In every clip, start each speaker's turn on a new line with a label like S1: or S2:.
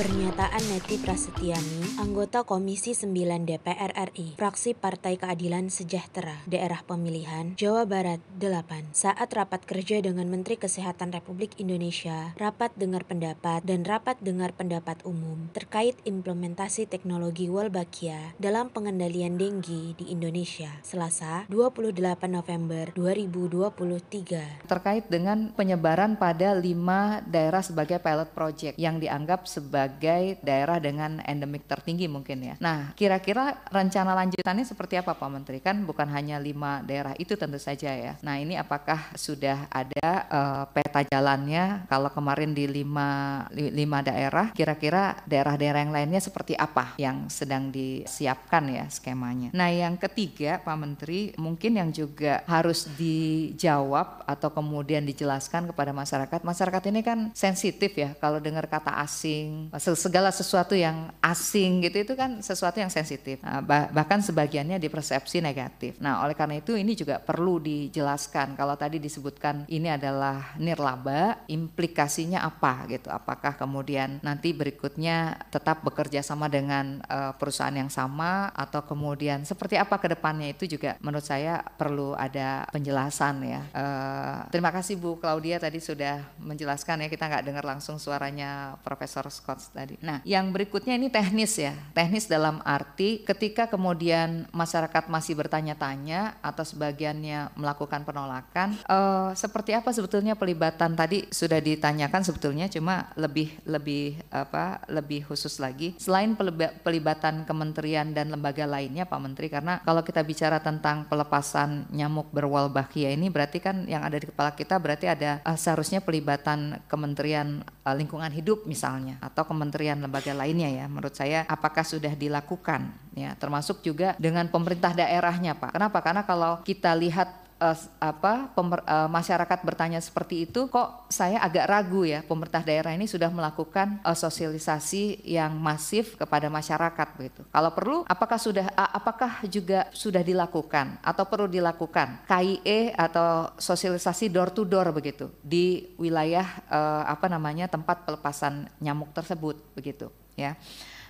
S1: Pernyataan Neti Prasetyani, anggota Komisi 9 DPR RI, fraksi Partai Keadilan Sejahtera, daerah pemilihan Jawa Barat 8, saat rapat kerja dengan Menteri Kesehatan Republik Indonesia, rapat dengar pendapat dan rapat dengar pendapat umum terkait implementasi teknologi Wolbachia dalam pengendalian denggi di Indonesia, Selasa 28 November 2023.
S2: Terkait dengan penyebaran pada lima daerah sebagai pilot project yang dianggap sebagai sebagai daerah dengan endemik tertinggi mungkin ya. Nah, kira-kira rencana lanjutannya seperti apa Pak Menteri? Kan bukan hanya lima daerah itu tentu saja ya. Nah, ini apakah sudah ada uh, peta jalannya? Kalau kemarin di lima, lima daerah, kira-kira daerah-daerah yang lainnya seperti apa yang sedang disiapkan ya skemanya? Nah, yang ketiga Pak Menteri, mungkin yang juga harus dijawab atau kemudian dijelaskan kepada masyarakat. Masyarakat ini kan sensitif ya kalau dengar kata asing, segala sesuatu yang asing gitu itu kan sesuatu yang sensitif. Nah, bahkan sebagiannya dipersepsi negatif. Nah, oleh karena itu ini juga perlu dijelaskan. Kalau tadi disebutkan ini adalah nirlaba, implikasinya apa gitu? Apakah kemudian nanti berikutnya tetap bekerja sama dengan uh, perusahaan yang sama atau kemudian seperti apa ke depannya itu juga menurut saya perlu ada penjelasan ya. Uh, terima kasih Bu Claudia tadi sudah menjelaskan ya kita nggak dengar langsung suaranya Profesor Scott tadi. Nah, yang berikutnya ini teknis ya. Teknis dalam arti ketika kemudian masyarakat masih bertanya-tanya atau sebagiannya melakukan penolakan, uh, seperti apa sebetulnya pelibatan tadi sudah ditanyakan sebetulnya cuma lebih lebih apa lebih khusus lagi selain pelibatan kementerian dan lembaga lainnya Pak Menteri karena kalau kita bicara tentang pelepasan nyamuk berwalbachia ini berarti kan yang ada di kepala kita berarti ada uh, seharusnya pelibatan Kementerian uh, Lingkungan Hidup misalnya atau kementerian lembaga lainnya ya menurut saya apakah sudah dilakukan ya termasuk juga dengan pemerintah daerahnya Pak. Kenapa? Karena kalau kita lihat uh, apa pemer, uh, masyarakat bertanya seperti itu kok saya agak ragu ya pemerintah daerah ini sudah melakukan uh, sosialisasi yang masif kepada masyarakat begitu. Kalau perlu apakah sudah uh, apakah juga sudah dilakukan atau perlu dilakukan KIE atau sosialisasi door to door begitu di wilayah uh, apa namanya tempat pelepasan nyamuk tersebut begitu ya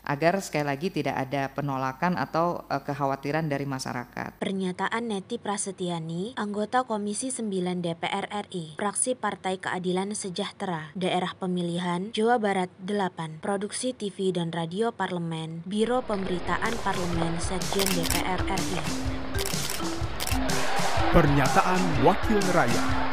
S2: agar sekali lagi tidak ada penolakan atau uh, kekhawatiran dari masyarakat.
S1: Pernyataan Neti Prasetyani, anggota Komisi 9 DPR RI, fraksi Partai Keadilan Sejahtera, daerah pemilihan Jawa Barat 8, produksi TV dan radio parlemen, Biro Pemberitaan Parlemen Sekjen DPR RI.
S3: Pernyataan Wakil Rakyat